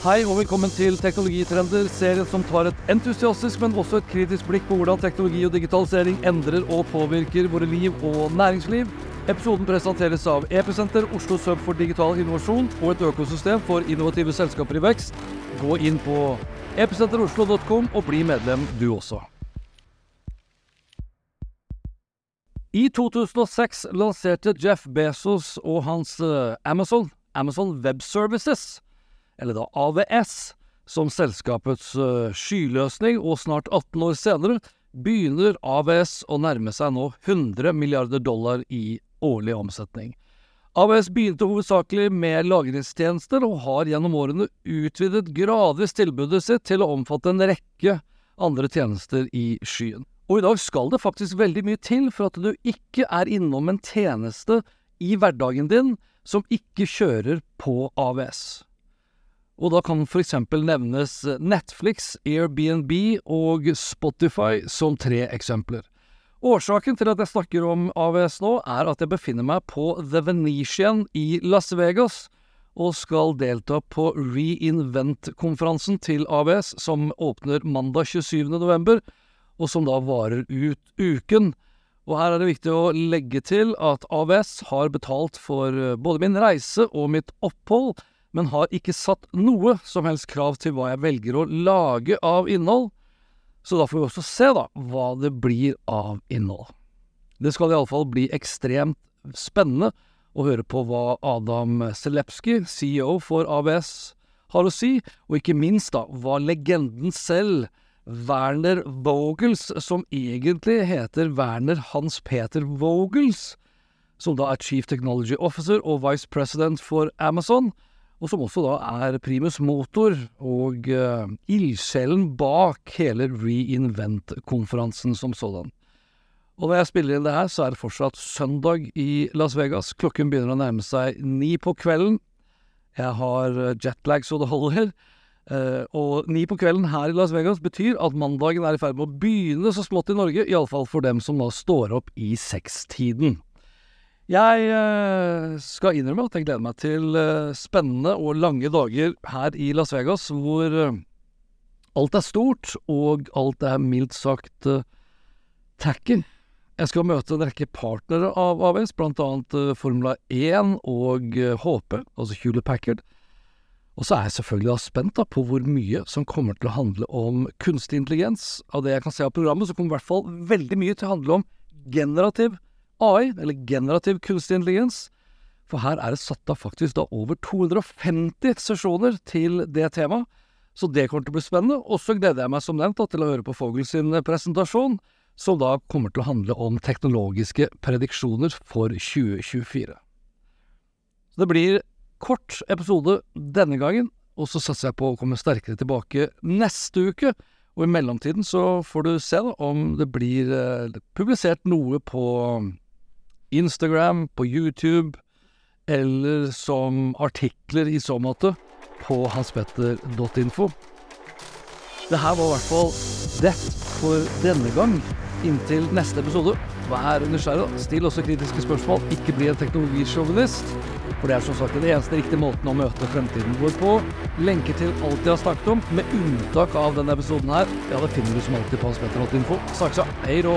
Hei og velkommen til Teknologitrender, serien som tar et entusiastisk, men også et kritisk blikk på hvordan teknologi og digitalisering endrer og påvirker våre liv og næringsliv. Episoden presenteres av Episenter, Oslo Sub for digital innovasjon og et økosystem for innovative selskaper i vekst. Gå inn på episenteroslo.com og bli medlem du også. I 2006 lanserte Jeff Bezos og hans eh, Amazon, Amazon Web Services, eller da AVS, som selskapets uh, skyløsning, og snart 18 år senere begynner AVS å nærme seg nå 100 milliarder dollar i årlig omsetning. AVS begynte hovedsakelig med lagringstjenester, og har gjennom årene utvidet gradvis tilbudet sitt til å omfatte en rekke andre tjenester i skyen. Og i dag skal det faktisk veldig mye til for at du ikke er innom en tjeneste i hverdagen din som ikke kjører på AVS og da kan eksempel nevnes Netflix, Airbnb og Spotify som tre eksempler. Årsaken til at jeg snakker om AVS nå, er at jeg befinner meg på The Venetian i Las Vegas, og skal delta på Reinvent-konferansen til AVS, som åpner mandag 27. november, og som da varer ut uken. Og her er det viktig å legge til at AVS har betalt for både min reise og mitt opphold, men har ikke satt noe som helst krav til hva jeg velger å lage av innhold, så da får vi også se da hva det blir av innhold. Det skal iallfall bli ekstremt spennende å høre på hva Adam Selepski, CEO for ABS, har å si, og ikke minst da hva legenden selv, Werner Vogels, som egentlig heter Werner Hans Peter Vogels, som da er Chief Technology Officer og Vice President for Amazon, og som også da er primus motor og uh, ildsjelen bak hele Reinvent-konferansen som sådan. Og når jeg spiller inn det her, så er det fortsatt søndag i Las Vegas. Klokken begynner å nærme seg ni på kvelden. Jeg har eh, jetlag så det holder. Uh, og ni på kvelden her i Las Vegas betyr at mandagen er i ferd med å begynne så smått i Norge, iallfall for dem som da står opp i sekstiden. Jeg eh, skal innrømme at jeg gleder meg til eh, spennende og lange dager her i Las Vegas, hvor eh, alt er stort, og alt er mildt sagt tacky. Jeg skal møte en rekke partnere av AWS, annet Formula 1 og HP, altså Hewlett Packard. Og så er jeg selvfølgelig spent da, på hvor mye som kommer til å handle om kunstig intelligens. Av det jeg kan se av programmet, så kommer i hvert fall veldig mye til å handle om generativ AI, eller generativ kunstig intelligens. For her er det satt av faktisk da over 250 sesjoner til det temaet. Så det kommer til å bli spennende. Og så gleder jeg meg som nevnt da, til å høre på Fogel sin presentasjon, som da kommer til å handle om teknologiske prediksjoner for 2024. Så det blir kort episode denne gangen, og så satser jeg på å komme sterkere tilbake neste uke. Og i mellomtiden så får du se da, om det blir eh, publisert noe på Instagram, på YouTube, eller som artikler i så måte på hanspetter.info. Det her var i hvert fall det for denne gang. Inntil neste episode, vær nysgjerrig. Still også kritiske spørsmål. Ikke bli en teknologisjåvinist. For det er som sagt den eneste riktige måten å møte fremtiden vår på. Lenker til alt jeg har snakket om, med unntak av denne episoden her, ja, det finner du som alltid på hanspetter.info. Snakkes, hei då!